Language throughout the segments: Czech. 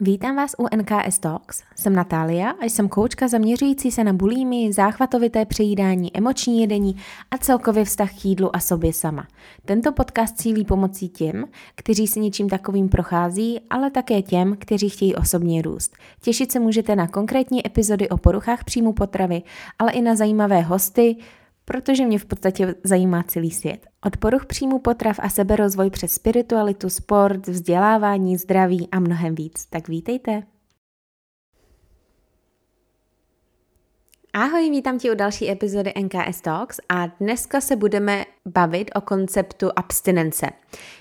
Vítám vás u NKS Talks. Jsem Natália a jsem koučka zaměřující se na bulími, záchvatovité přejídání, emoční jedení a celkově vztah k jídlu a sobě sama. Tento podcast cílí pomocí těm, kteří si něčím takovým prochází, ale také těm, kteří chtějí osobně růst. Těšit se můžete na konkrétní epizody o poruchách příjmu potravy, ale i na zajímavé hosty, protože mě v podstatě zajímá celý svět. Od poruch příjmu potrav a seberozvoj přes spiritualitu, sport, vzdělávání, zdraví a mnohem víc. Tak vítejte! Ahoj, vítám tě u další epizody NKS Talks a dneska se budeme bavit o konceptu abstinence.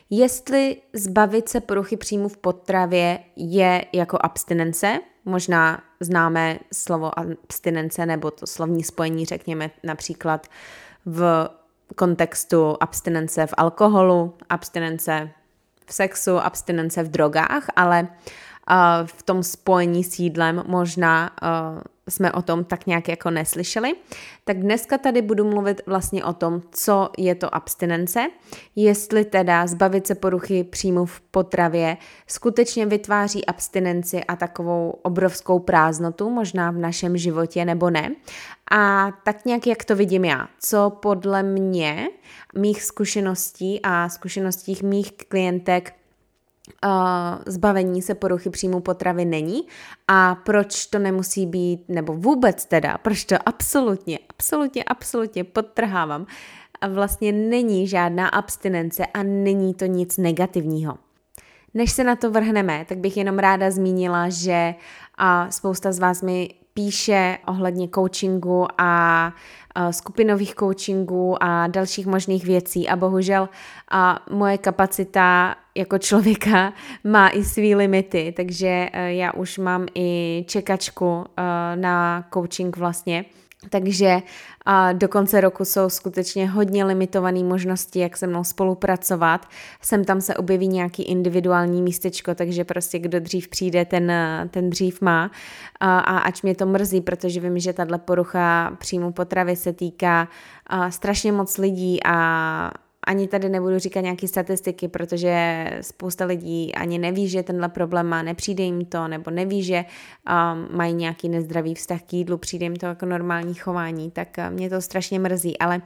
Jestli zbavit se poruchy příjmu v potravě je jako abstinence, možná známe slovo abstinence nebo to slovní spojení, řekněme například v kontextu abstinence v alkoholu, abstinence v sexu, abstinence v drogách, ale uh, v tom spojení s jídlem možná uh, jsme o tom tak nějak jako neslyšeli. Tak dneska tady budu mluvit vlastně o tom, co je to abstinence, jestli teda zbavit se poruchy příjmu v potravě skutečně vytváří abstinenci a takovou obrovskou prázdnotu, možná v našem životě nebo ne. A tak nějak, jak to vidím já, co podle mě, mých zkušeností a zkušeností mých klientek zbavení se poruchy příjmu potravy není a proč to nemusí být, nebo vůbec teda, proč to absolutně, absolutně, absolutně podtrhávám, a vlastně není žádná abstinence a není to nic negativního. Než se na to vrhneme, tak bych jenom ráda zmínila, že a spousta z vás mi píše ohledně coachingu a skupinových coachingů a dalších možných věcí. A bohužel a moje kapacita jako člověka má i své limity, takže e, já už mám i čekačku e, na coaching vlastně takže a do konce roku jsou skutečně hodně limitované možnosti, jak se mnou spolupracovat. Sem tam se objeví nějaký individuální místečko, takže prostě kdo dřív přijde, ten, ten dřív má. A, a ač mě to mrzí, protože vím, že tahle porucha příjmu potravy se týká a, strašně moc lidí a ani tady nebudu říkat nějaké statistiky, protože spousta lidí ani neví, že tenhle problém má, nepřijde jim to, nebo neví, že um, mají nějaký nezdravý vztah k jídlu, přijde jim to jako normální chování, tak uh, mě to strašně mrzí, ale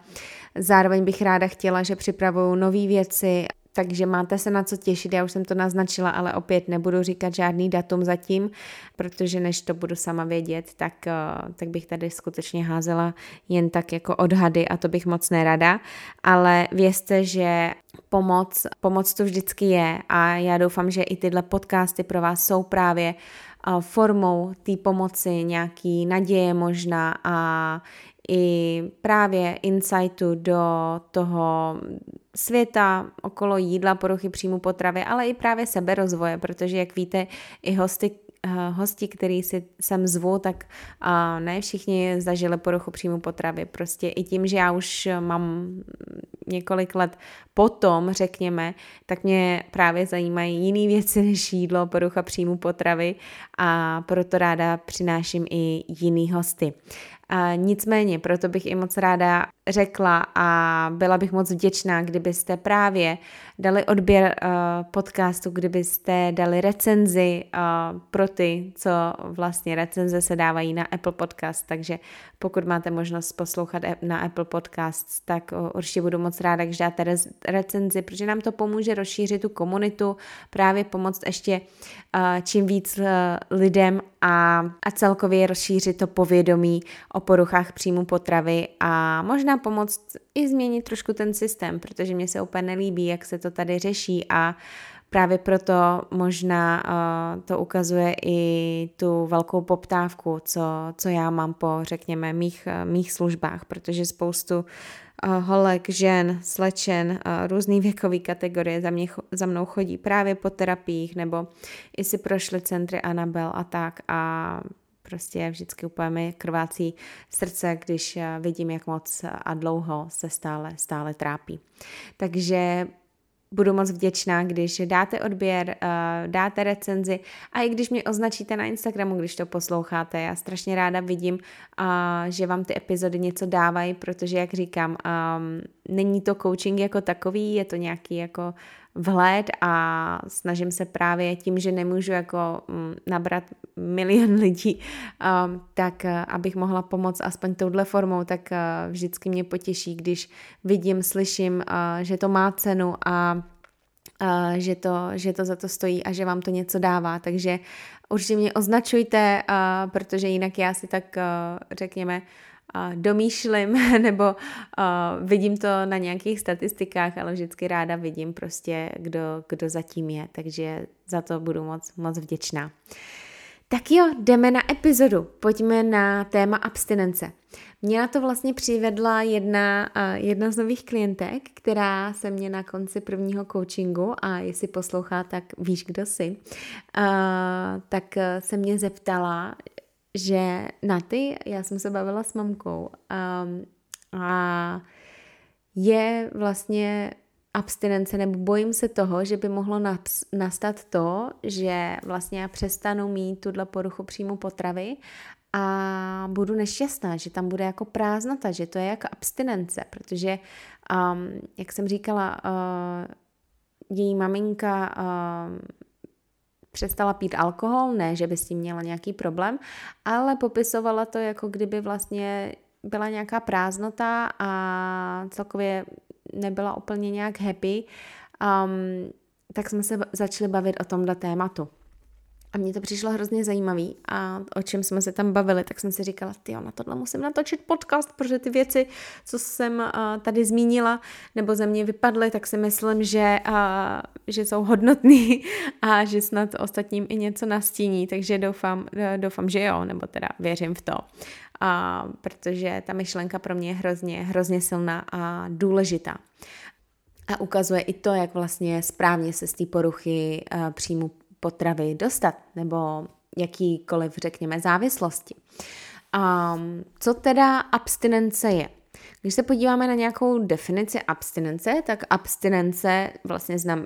zároveň bych ráda chtěla, že připravuju nové věci, takže máte se na co těšit, já už jsem to naznačila, ale opět nebudu říkat žádný datum zatím, protože než to budu sama vědět, tak, uh, tak bych tady skutečně házela jen tak jako odhady a to bych moc nerada, ale vězte, že pomoc, pomoc to vždycky je a já doufám, že i tyhle podcasty pro vás jsou právě uh, formou té pomoci, nějaký naděje možná a i právě insightu do toho světa okolo jídla, poruchy příjmu potravy, ale i právě seberozvoje, protože jak víte, i hosty Eh, hosti, který si sem zvu, tak ne všichni zažili poruchu příjmu potravy. Prostě i tím, že já už mám několik let potom, řekněme, tak mě právě zajímají jiné věci než jídlo, porucha příjmu potravy a proto ráda přináším i jiný hosty. A nicméně, proto bych i moc ráda řekla a byla bych moc vděčná, kdybyste právě dali odběr uh, podcastu, kdybyste dali recenzi uh, pro ty, co vlastně recenze se dávají na Apple Podcast, takže pokud máte možnost poslouchat na Apple Podcast, tak určitě budu moc ráda, když dáte recenzi, protože nám to pomůže rozšířit tu komunitu, právě pomoct ještě uh, čím víc uh, lidem a, a celkově rozšířit to povědomí o poruchách příjmu potravy a možná pomoct i změnit trošku ten systém, protože mě se úplně nelíbí, jak se to tady řeší a právě proto možná uh, to ukazuje i tu velkou poptávku, co, co já mám po, řekněme, mých, mých službách, protože spoustu holek, žen, slečen, různý věkový kategorie za, mě, za mnou chodí právě po terapiích nebo i si prošly centry Anabel a tak a prostě vždycky úplně mi krvácí srdce, když vidím, jak moc a dlouho se stále, stále trápí. Takže budu moc vděčná, když dáte odběr, uh, dáte recenzi a i když mě označíte na Instagramu, když to posloucháte. Já strašně ráda vidím, uh, že vám ty epizody něco dávají, protože, jak říkám, um, není to coaching jako takový, je to nějaký jako vhled a snažím se právě tím, že nemůžu jako mm, nabrat milion lidí, um, tak uh, abych mohla pomoct aspoň touhle formou, tak uh, vždycky mě potěší, když vidím, slyším, uh, že to má cenu a že, to, že to za to stojí a že vám to něco dává. Takže určitě mě označujte, protože jinak já si tak, řekněme, domýšlím nebo uh, vidím to na nějakých statistikách, ale vždycky ráda vidím prostě, kdo, kdo zatím je, takže za to budu moc, moc vděčná. Tak jo, jdeme na epizodu. Pojďme na téma abstinence. Mě na to vlastně přivedla jedna, jedna z nových klientek, která se mě na konci prvního coachingu, a jestli poslouchá, tak víš, kdo jsi, tak se mě zeptala, že na ty, já jsem se bavila s mamkou um, a je vlastně abstinence, nebo bojím se toho, že by mohlo nastat to, že vlastně já přestanu mít tuhle poruchu příjmu potravy a budu nešťastná, že tam bude jako prázdnota, že to je jako abstinence, protože, um, jak jsem říkala, uh, její maminka uh, přestala pít alkohol, ne, že by s tím měla nějaký problém, ale popisovala to jako kdyby vlastně byla nějaká prázdnota a celkově nebyla úplně nějak happy, um, tak jsme se začali bavit o tomhle tématu. A mně to přišlo hrozně zajímavý a o čem jsme se tam bavili, tak jsem si říkala, ty na tohle musím natočit podcast, protože ty věci, co jsem uh, tady zmínila, nebo ze mě vypadly, tak si myslím, že, uh, že jsou hodnotný a že snad ostatním i něco nastíní, takže doufám, uh, doufám, že jo, nebo teda věřím v to. Uh, protože ta myšlenka pro mě je hrozně, hrozně silná a důležitá. A ukazuje i to, jak vlastně správně se z té poruchy příjmu potravy dostat, nebo jakýkoliv, řekněme, závislosti. Um, co teda abstinence je? Když se podíváme na nějakou definici abstinence, tak abstinence vlastně znam,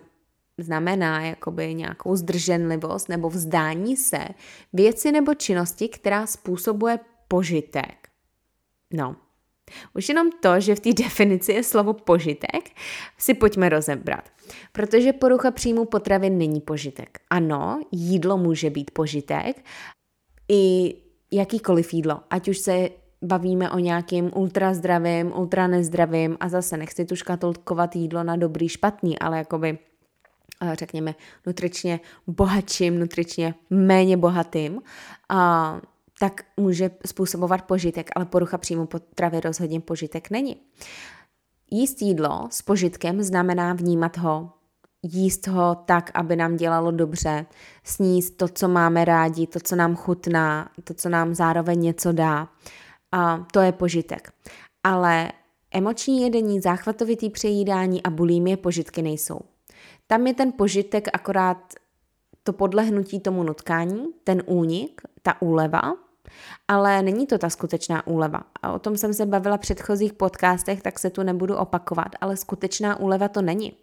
znamená jakoby nějakou zdrženlivost nebo vzdání se věci nebo činnosti, která způsobuje požitek. No, už jenom to, že v té definici je slovo požitek, si pojďme rozebrat. Protože porucha příjmu potravy není požitek. Ano, jídlo může být požitek, i jakýkoliv jídlo, ať už se bavíme o nějakým ultrazdravým, ultra nezdravým a zase nechci tu škatulkovat jídlo na dobrý, špatný, ale jakoby eh, řekněme nutričně bohatším, nutričně méně bohatým. A tak může způsobovat požitek, ale porucha příjmu potravy rozhodně požitek není. Jíst jídlo s požitkem znamená vnímat ho, jíst ho tak, aby nám dělalo dobře, sníst to, co máme rádi, to, co nám chutná, to, co nám zároveň něco dá. A to je požitek. Ale emoční jedení, záchvatovitý přejídání a bulimie požitky nejsou. Tam je ten požitek akorát to podlehnutí tomu nutkání, ten únik, ta úleva, ale není to ta skutečná úleva. A o tom jsem se bavila v předchozích podcastech, tak se tu nebudu opakovat, ale skutečná úleva to není.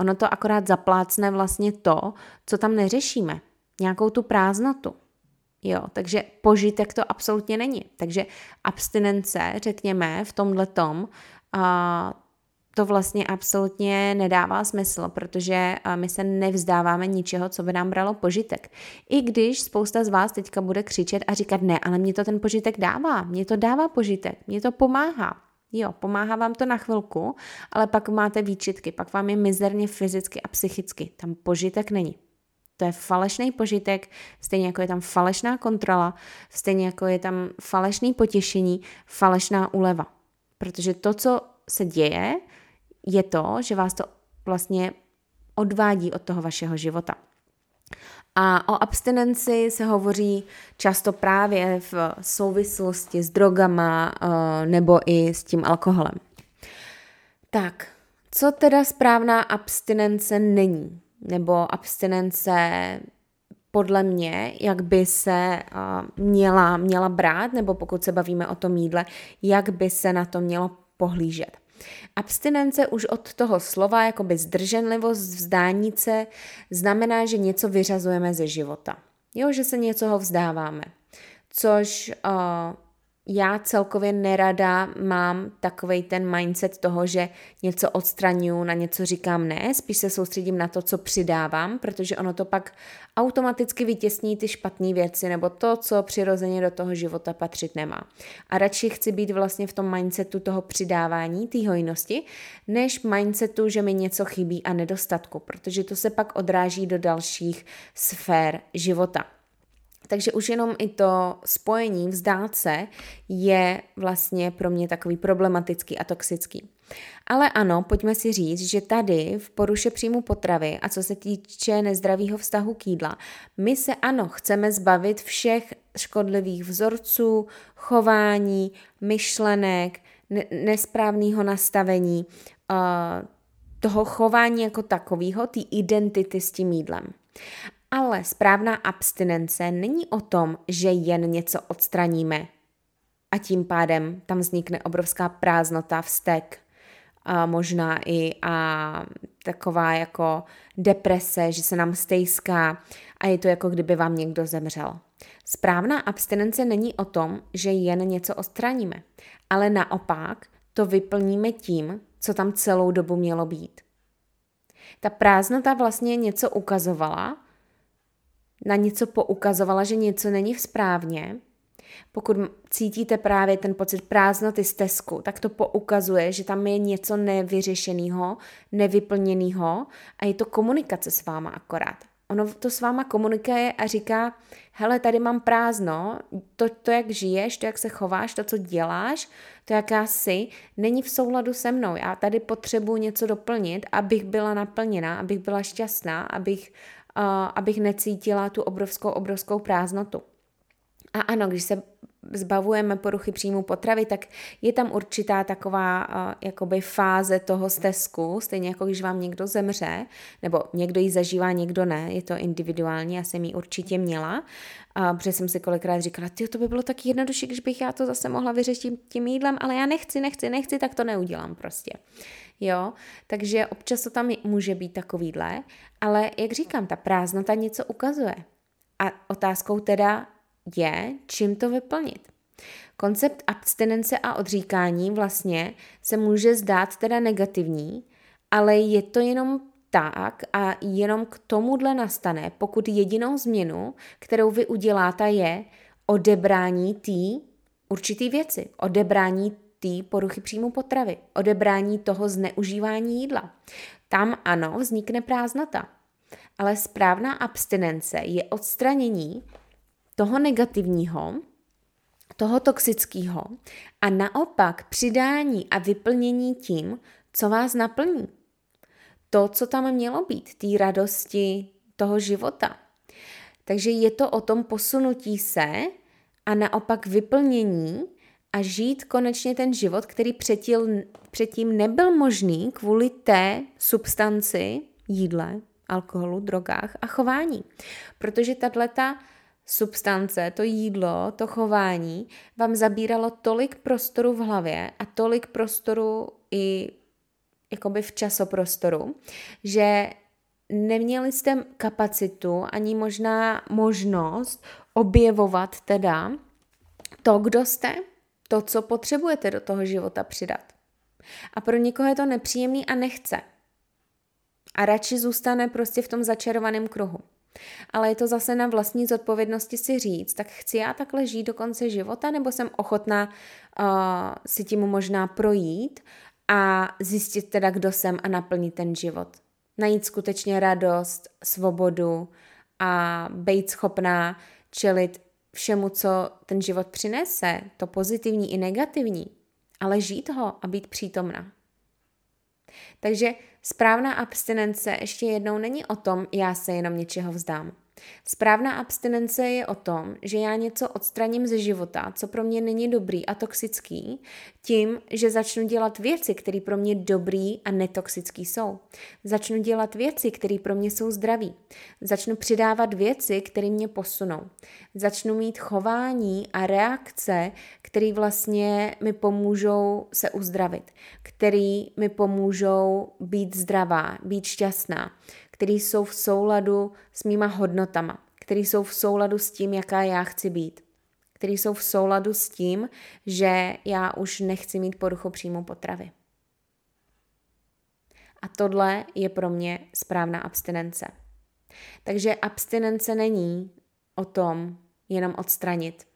Ono to akorát zaplácne vlastně to, co tam neřešíme. Nějakou tu prázdnotu. Jo, takže požitek to absolutně není. Takže abstinence, řekněme, v tomhle tom, to vlastně absolutně nedává smysl, protože my se nevzdáváme ničeho, co by nám bralo požitek. I když spousta z vás teďka bude křičet a říkat ne, ale mě to ten požitek dává, mě to dává požitek, mě to pomáhá. Jo, pomáhá vám to na chvilku, ale pak máte výčitky, pak vám je mizerně fyzicky a psychicky. Tam požitek není. To je falešný požitek, stejně jako je tam falešná kontrola, stejně jako je tam falešný potěšení, falešná úleva. Protože to, co se děje, je to, že vás to vlastně odvádí od toho vašeho života. A o abstinenci se hovoří často právě v souvislosti s drogama eh, nebo i s tím alkoholem. Tak, co teda správná abstinence není? Nebo abstinence podle mě, jak by se uh, měla, měla brát, nebo pokud se bavíme o tom jídle, jak by se na to mělo pohlížet. Abstinence už od toho slova, jakoby zdrženlivost, vzdání se, znamená, že něco vyřazujeme ze života. Jo, že se něcoho vzdáváme. Což uh, já celkově nerada mám takový ten mindset toho, že něco odstraňuju, na něco říkám ne, spíš se soustředím na to, co přidávám, protože ono to pak automaticky vytěsní ty špatné věci nebo to, co přirozeně do toho života patřit nemá. A radši chci být vlastně v tom mindsetu toho přidávání, té hojnosti, než mindsetu, že mi něco chybí a nedostatku, protože to se pak odráží do dalších sfér života. Takže už jenom i to spojení vzdát se je vlastně pro mě takový problematický a toxický. Ale ano, pojďme si říct, že tady v poruše příjmu potravy a co se týče nezdravého vztahu k jídla, my se ano, chceme zbavit všech škodlivých vzorců, chování, myšlenek, ne- nesprávného nastavení, uh, toho chování jako takového, té identity s tím jídlem. Ale správná abstinence není o tom, že jen něco odstraníme a tím pádem tam vznikne obrovská prázdnota, vztek, a možná i a taková jako deprese, že se nám stejská a je to jako kdyby vám někdo zemřel. Správná abstinence není o tom, že jen něco odstraníme, ale naopak to vyplníme tím, co tam celou dobu mělo být. Ta prázdnota vlastně něco ukazovala, na něco poukazovala, že něco není správně, pokud cítíte právě ten pocit prázdnoty z tesku, tak to poukazuje, že tam je něco nevyřešeného, nevyplněného a je to komunikace s váma akorát. Ono to s váma komunikuje a říká, hele, tady mám prázdno, to, to, jak žiješ, to, jak se chováš, to, co děláš, to, jaká jsi, není v souladu se mnou. Já tady potřebuji něco doplnit, abych byla naplněná, abych byla šťastná, abych abych necítila tu obrovskou, obrovskou prázdnotu. A ano, když se zbavujeme poruchy příjmu potravy, tak je tam určitá taková uh, jakoby fáze toho stezku, stejně jako když vám někdo zemře, nebo někdo ji zažívá, někdo ne, je to individuální, já jsem ji určitě měla, uh, protože jsem si kolikrát říkala, ty to by bylo tak jednodušší, když bych já to zase mohla vyřešit tím jídlem, ale já nechci, nechci, nechci, tak to neudělám prostě. Jo, takže občas to tam může být takovýhle, ale jak říkám, ta prázdnota něco ukazuje. A otázkou teda je, čím to vyplnit. Koncept abstinence a odříkání vlastně se může zdát teda negativní, ale je to jenom tak a jenom k tomuhle nastane, pokud jedinou změnu, kterou vy uděláte, je odebrání té určitý věci, odebrání té poruchy příjmu potravy, odebrání toho zneužívání jídla. Tam ano, vznikne prázdnota. Ale správná abstinence je odstranění toho negativního, toho toxického a naopak přidání a vyplnění tím, co vás naplní. To, co tam mělo být, té radosti toho života. Takže je to o tom posunutí se a naopak vyplnění a žít konečně ten život, který předtím, předtím nebyl možný kvůli té substanci, jídle, alkoholu, drogách a chování. Protože tato substance, to jídlo, to chování vám zabíralo tolik prostoru v hlavě a tolik prostoru i jakoby v časoprostoru, že neměli jste kapacitu ani možná možnost objevovat teda to, kdo jste, to, co potřebujete do toho života přidat. A pro někoho je to nepříjemný a nechce. A radši zůstane prostě v tom začarovaném kruhu. Ale je to zase na vlastní zodpovědnosti si říct, tak chci já takhle žít do konce života, nebo jsem ochotná uh, si tím možná projít a zjistit teda, kdo jsem a naplnit ten život. Najít skutečně radost, svobodu a být schopná čelit všemu, co ten život přinese, to pozitivní i negativní, ale žít ho a být přítomna. Takže správná abstinence ještě jednou není o tom, já se jenom něčeho vzdám. Správná abstinence je o tom, že já něco odstraním ze života, co pro mě není dobrý a toxický, tím, že začnu dělat věci, které pro mě dobrý a netoxický jsou. Začnu dělat věci, které pro mě jsou zdraví. Začnu přidávat věci, které mě posunou. Začnu mít chování a reakce, které vlastně mi pomůžou se uzdravit, které mi pomůžou být zdravá, být šťastná které jsou v souladu s mýma hodnotama, které jsou v souladu s tím, jaká já chci být, které jsou v souladu s tím, že já už nechci mít poruchu příjmu potravy. A tohle je pro mě správná abstinence. Takže abstinence není o tom jenom odstranit.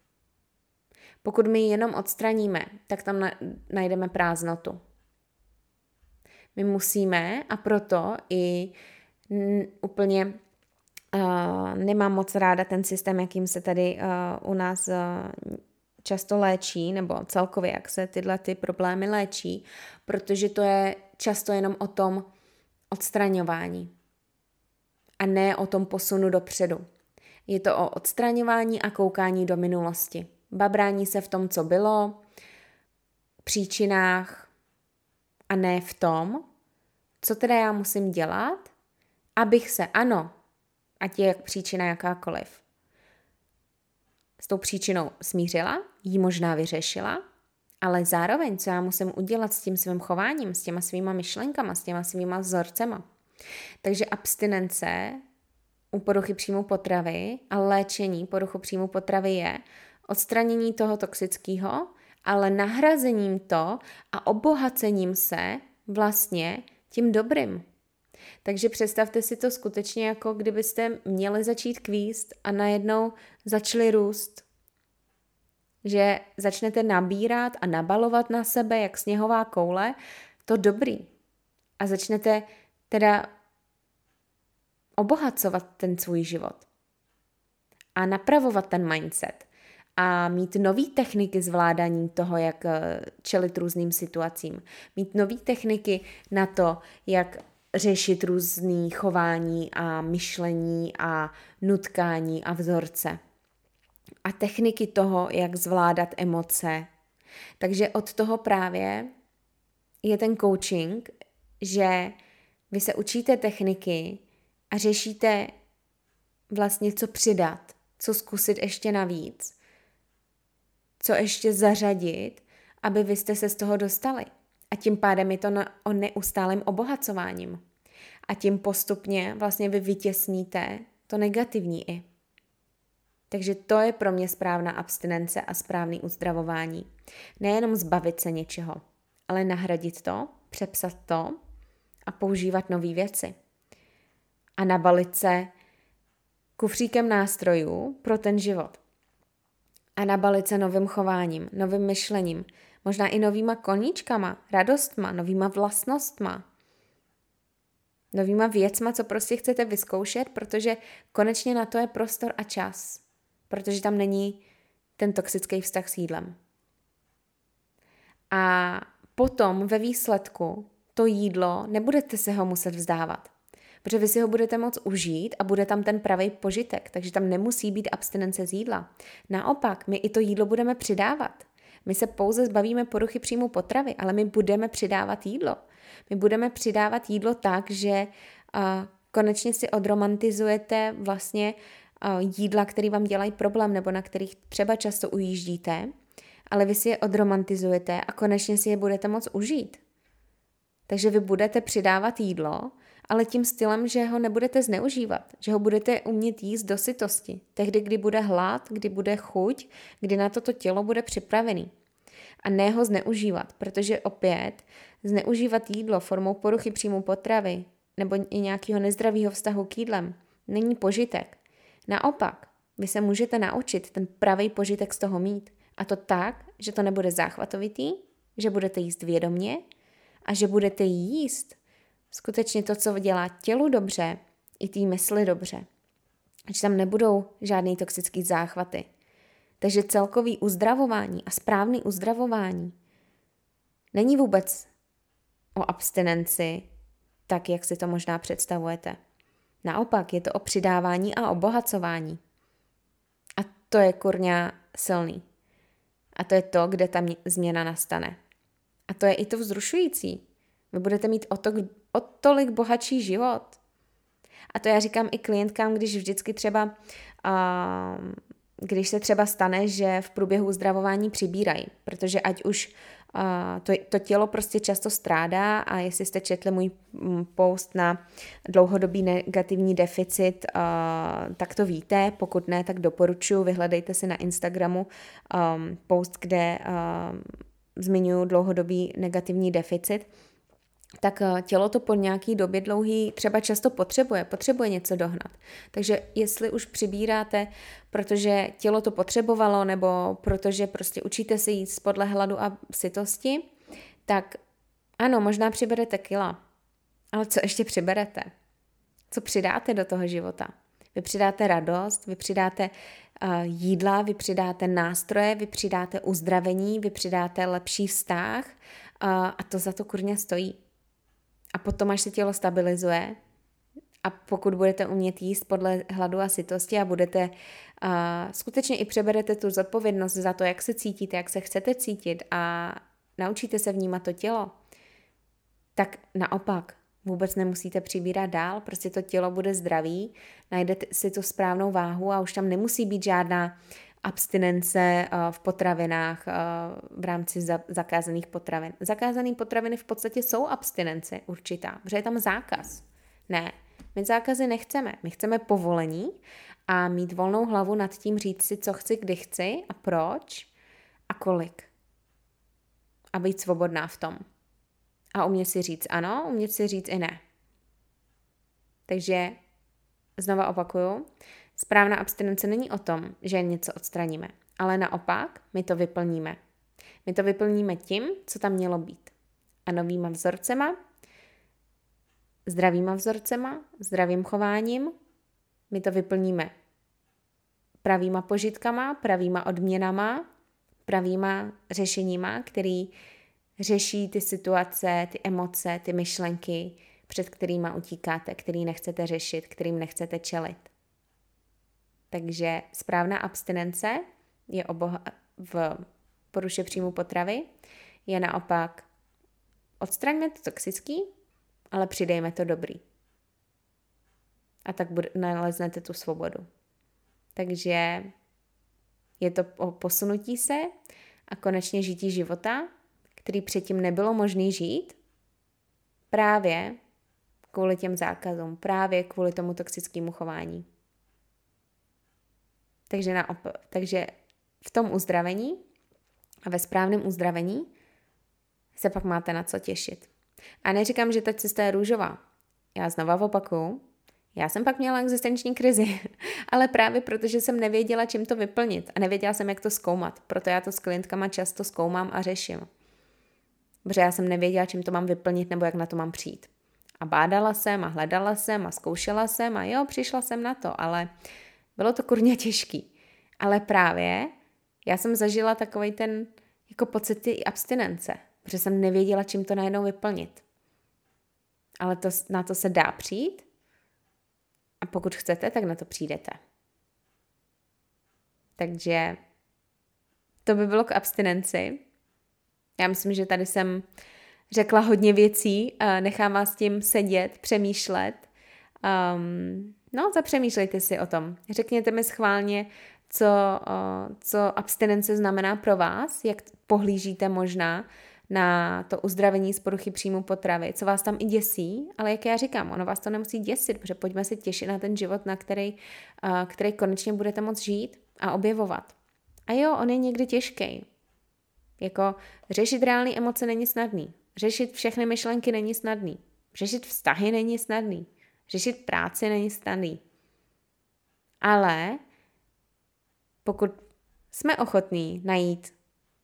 Pokud my jenom odstraníme, tak tam najdeme prázdnotu. My musíme, a proto i úplně uh, nemám moc ráda ten systém, jakým se tady uh, u nás uh, často léčí, nebo celkově, jak se tyhle ty problémy léčí, protože to je často jenom o tom odstraňování a ne o tom posunu dopředu. Je to o odstraňování a koukání do minulosti. Babrání se v tom, co bylo, příčinách a ne v tom, co teda já musím dělat, abych se, ano, ať je příčina jakákoliv, s tou příčinou smířila, ji možná vyřešila, ale zároveň, co já musím udělat s tím svým chováním, s těma svýma myšlenkama, s těma svýma vzorcema. Takže abstinence u poruchy příjmu potravy a léčení poruchu příjmu potravy je odstranění toho toxického, ale nahrazením to a obohacením se vlastně tím dobrým. Takže představte si to skutečně jako kdybyste měli začít kvíst a najednou začali růst. Že začnete nabírat a nabalovat na sebe, jak sněhová koule, to dobrý. A začnete teda obohacovat ten svůj život. A napravovat ten mindset. A mít nové techniky zvládání toho, jak eh, čelit různým situacím. Mít nové techniky na to, jak řešit různý chování a myšlení a nutkání a vzorce. A techniky toho, jak zvládat emoce. Takže od toho právě je ten coaching, že vy se učíte techniky a řešíte vlastně, co přidat, co zkusit ještě navíc, co ještě zařadit, aby vy jste se z toho dostali. A tím pádem je to na, o neustálém obohacováním. A tím postupně vlastně vy vytěsníte to negativní i. Takže to je pro mě správná abstinence a správný uzdravování. Nejenom zbavit se něčeho, ale nahradit to, přepsat to a používat nové věci. A nabalit se kufříkem nástrojů pro ten život. A nabalit se novým chováním, novým myšlením, možná i novýma koníčkama, radostma, novýma vlastnostma, novýma věcma, co prostě chcete vyzkoušet, protože konečně na to je prostor a čas, protože tam není ten toxický vztah s jídlem. A potom ve výsledku to jídlo nebudete se ho muset vzdávat, protože vy si ho budete moct užít a bude tam ten pravý požitek, takže tam nemusí být abstinence z jídla. Naopak, my i to jídlo budeme přidávat. My se pouze zbavíme poruchy příjmu potravy, ale my budeme přidávat jídlo. My budeme přidávat jídlo tak, že uh, konečně si odromantizujete vlastně uh, jídla, které vám dělají problém nebo na kterých třeba často ujíždíte, ale vy si je odromantizujete a konečně si je budete moc užít. Takže vy budete přidávat jídlo, ale tím stylem, že ho nebudete zneužívat, že ho budete umět jíst do sytosti, tehdy, kdy bude hlad, kdy bude chuť, kdy na toto tělo bude připravený. A ne ho zneužívat, protože opět zneužívat jídlo formou poruchy příjmu potravy nebo i nějakého nezdravého vztahu k jídlem není požitek. Naopak, vy se můžete naučit ten pravý požitek z toho mít. A to tak, že to nebude záchvatovitý, že budete jíst vědomně a že budete jíst skutečně to, co dělá tělu dobře, i té mysli dobře. Že tam nebudou žádný toxický záchvaty. Takže celkový uzdravování a správný uzdravování není vůbec o abstinenci, tak jak si to možná představujete. Naopak, je to o přidávání a obohacování. A to je kurňa silný. A to je to, kde ta změna nastane. A to je i to vzrušující. Vy budete mít o, to, o tolik bohatší život. A to já říkám i klientkám, když vždycky třeba, uh, když se třeba stane, že v průběhu uzdravování přibírají, protože ať už to, to tělo prostě často strádá a jestli jste četli můj mm, post na dlouhodobý negativní deficit, tak to víte, pokud ne, tak doporučuji, vyhledejte si na Instagramu um, post, kde um, zmiňuji dlouhodobý negativní deficit, tak eh, tělo to po nějaký době dlouhý třeba často potřebuje, potřebuje něco dohnat. Takže jestli už přibíráte, protože tělo to potřebovalo, nebo protože prostě učíte se jíst podle hladu a sytosti, tak ano, možná přiberete kila, ale co ještě přiberete? Co přidáte do toho života? Vy přidáte radost, vy přidáte uh, jídla, vy přidáte nástroje, vy přidáte uzdravení, vy přidáte lepší vztah uh, a to za to kurně stojí. A potom, až se tělo stabilizuje, a pokud budete umět jíst podle hladu a sytosti a budete uh, skutečně i přeberete tu zodpovědnost za to, jak se cítíte, jak se chcete cítit a naučíte se vnímat to tělo, tak naopak vůbec nemusíte přibírat dál, prostě to tělo bude zdravý, najdete si tu správnou váhu a už tam nemusí být žádná abstinence eh, v potravinách eh, v rámci zakázaných potravin. Zakázané potraviny v podstatě jsou abstinence určitá, protože je tam zákaz. Ne, my zákazy nechceme. My chceme povolení a mít volnou hlavu nad tím říct si, co chci, kdy chci a proč a kolik. A být svobodná v tom. A umět si říct ano, umět si říct i ne. Takže znova opakuju, Správná abstinence není o tom, že něco odstraníme, ale naopak my to vyplníme. My to vyplníme tím, co tam mělo být. A novýma vzorcema, zdravýma vzorcema, zdravým chováním, my to vyplníme pravýma požitkama, pravýma odměnama, pravýma řešeníma, který řeší ty situace, ty emoce, ty myšlenky, před kterými utíkáte, který nechcete řešit, kterým nechcete čelit. Takže správná abstinence je oboha- v poruše příjmu potravy, je naopak odstraňme to toxický, ale přidejme to dobrý. A tak bude, naleznete tu svobodu. Takže je to o posunutí se a konečně žití života, který předtím nebylo možné žít, právě kvůli těm zákazům, právě kvůli tomu toxickému chování. Takže, naop- takže v tom uzdravení a ve správném uzdravení se pak máte na co těšit. A neříkám, že ta cesta je růžová. Já znova opakuju, já jsem pak měla existenční krizi, ale právě protože jsem nevěděla, čím to vyplnit a nevěděla jsem, jak to zkoumat. Proto já to s klientkama často zkoumám a řeším. Protože já jsem nevěděla, čím to mám vyplnit nebo jak na to mám přijít. A bádala jsem a hledala jsem a zkoušela jsem a jo, přišla jsem na to, ale bylo to kurně těžký. Ale právě já jsem zažila takový ten jako pocit ty abstinence, protože jsem nevěděla, čím to najednou vyplnit. Ale to, na to se dá přijít a pokud chcete, tak na to přijdete. Takže to by bylo k abstinenci. Já myslím, že tady jsem řekla hodně věcí, nechám vás tím sedět, přemýšlet. Um, No, zapřemýšlejte si o tom. Řekněte mi schválně, co, co abstinence znamená pro vás, jak pohlížíte možná na to uzdravení z poruchy příjmu potravy, co vás tam i děsí, ale jak já říkám, ono vás to nemusí děsit, protože pojďme si těšit na ten život, na který, který konečně budete moct žít a objevovat. A jo, on je někdy těžký. Jako řešit reální emoce není snadný. Řešit všechny myšlenky není snadný. Řešit vztahy není snadný. Řešit práci není snadný. Ale pokud jsme ochotní najít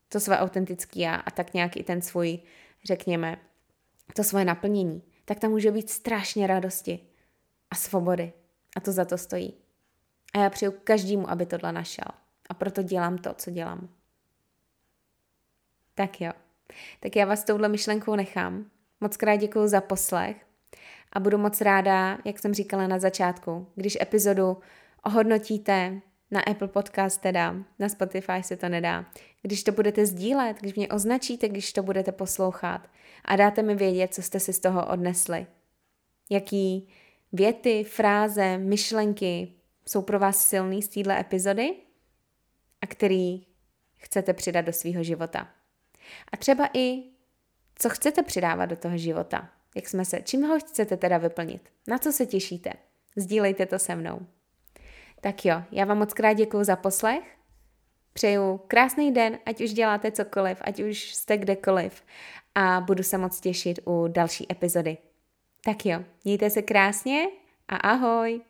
to své autentické já a tak nějak i ten svůj, řekněme, to svoje naplnění, tak tam může být strašně radosti a svobody. A to za to stojí. A já přeju každému, aby tohle našel. A proto dělám to, co dělám. Tak jo. Tak já vás touhle myšlenkou nechám. Moc krát děkuji za poslech a budu moc ráda, jak jsem říkala na začátku, když epizodu ohodnotíte na Apple Podcast teda, na Spotify se to nedá. Když to budete sdílet, když mě označíte, když to budete poslouchat a dáte mi vědět, co jste si z toho odnesli. Jaký věty, fráze, myšlenky jsou pro vás silný z téhle epizody a který chcete přidat do svého života. A třeba i, co chcete přidávat do toho života. Jak jsme se, čím ho chcete teda vyplnit? Na co se těšíte? Sdílejte to se mnou. Tak jo, já vám moc krát děkuji za poslech. Přeju krásný den, ať už děláte cokoliv, ať už jste kdekoliv a budu se moc těšit u další epizody. Tak jo, mějte se krásně a ahoj!